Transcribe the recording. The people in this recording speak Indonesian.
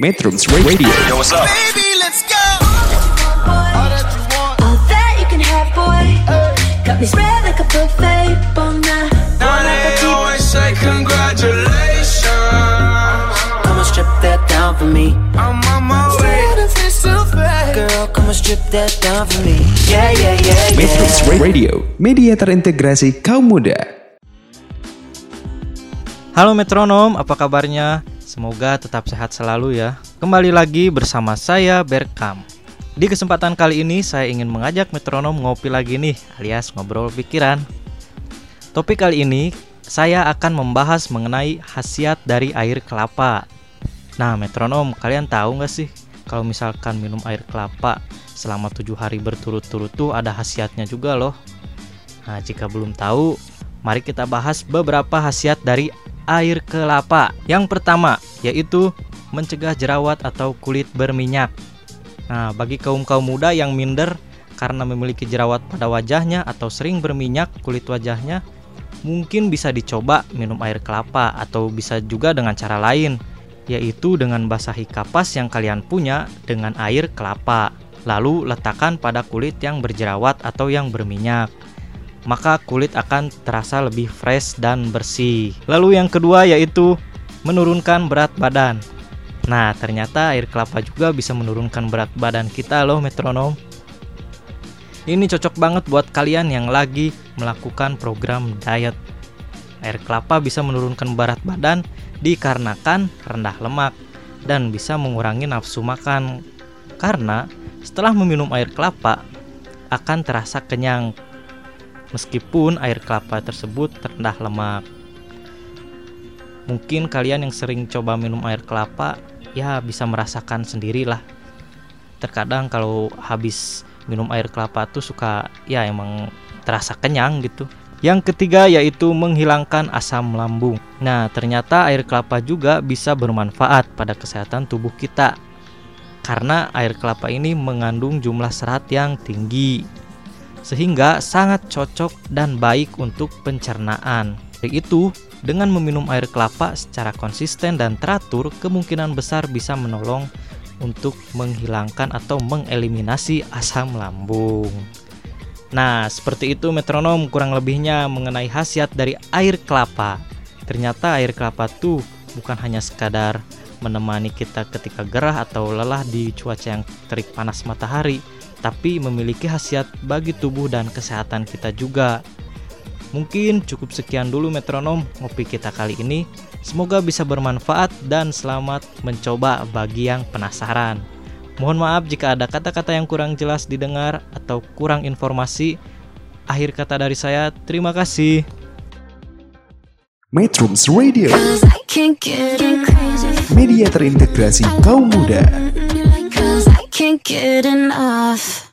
Metrums Radio. Yo, what's up? Baby, let's go. All that you can have, boy. Got me spread like a buffet. Bon night. Now they always say congratulations. Come on, strip that down for me. I'm on my way. Girl, come on, strip that down for me. Yeah, yeah, yeah, Metrums. Radio, media terintegrasi kaum muda. Halo metronom, apa kabarnya? Semoga tetap sehat selalu ya. Kembali lagi bersama saya Berkam. Di kesempatan kali ini saya ingin mengajak metronom ngopi lagi nih, alias ngobrol pikiran. Topik kali ini saya akan membahas mengenai khasiat dari air kelapa. Nah, metronom, kalian tahu nggak sih kalau misalkan minum air kelapa selama tujuh hari berturut-turut tuh ada khasiatnya juga loh. Nah, jika belum tahu, mari kita bahas beberapa khasiat dari air kelapa. Yang pertama yaitu mencegah jerawat atau kulit berminyak. Nah, bagi kaum-kaum muda yang minder karena memiliki jerawat pada wajahnya atau sering berminyak kulit wajahnya, mungkin bisa dicoba minum air kelapa atau bisa juga dengan cara lain, yaitu dengan basahi kapas yang kalian punya dengan air kelapa. Lalu letakkan pada kulit yang berjerawat atau yang berminyak maka kulit akan terasa lebih fresh dan bersih. Lalu yang kedua yaitu menurunkan berat badan. Nah, ternyata air kelapa juga bisa menurunkan berat badan kita loh metronom. Ini cocok banget buat kalian yang lagi melakukan program diet. Air kelapa bisa menurunkan berat badan dikarenakan rendah lemak dan bisa mengurangi nafsu makan. Karena setelah meminum air kelapa akan terasa kenyang meskipun air kelapa tersebut terendah lemak. Mungkin kalian yang sering coba minum air kelapa ya bisa merasakan sendirilah. Terkadang kalau habis minum air kelapa tuh suka ya emang terasa kenyang gitu. Yang ketiga yaitu menghilangkan asam lambung. Nah, ternyata air kelapa juga bisa bermanfaat pada kesehatan tubuh kita. Karena air kelapa ini mengandung jumlah serat yang tinggi sehingga sangat cocok dan baik untuk pencernaan. Dari itu, dengan meminum air kelapa secara konsisten dan teratur, kemungkinan besar bisa menolong untuk menghilangkan atau mengeliminasi asam lambung. Nah, seperti itu metronom kurang lebihnya mengenai khasiat dari air kelapa. Ternyata air kelapa tuh bukan hanya sekadar menemani kita ketika gerah atau lelah di cuaca yang terik panas matahari, tapi memiliki khasiat bagi tubuh dan kesehatan kita juga. Mungkin cukup sekian dulu metronom ngopi kita kali ini. Semoga bisa bermanfaat dan selamat mencoba bagi yang penasaran. Mohon maaf jika ada kata-kata yang kurang jelas didengar atau kurang informasi. Akhir kata dari saya, terima kasih. Metrums Radio, media terintegrasi kaum muda. Can't get enough.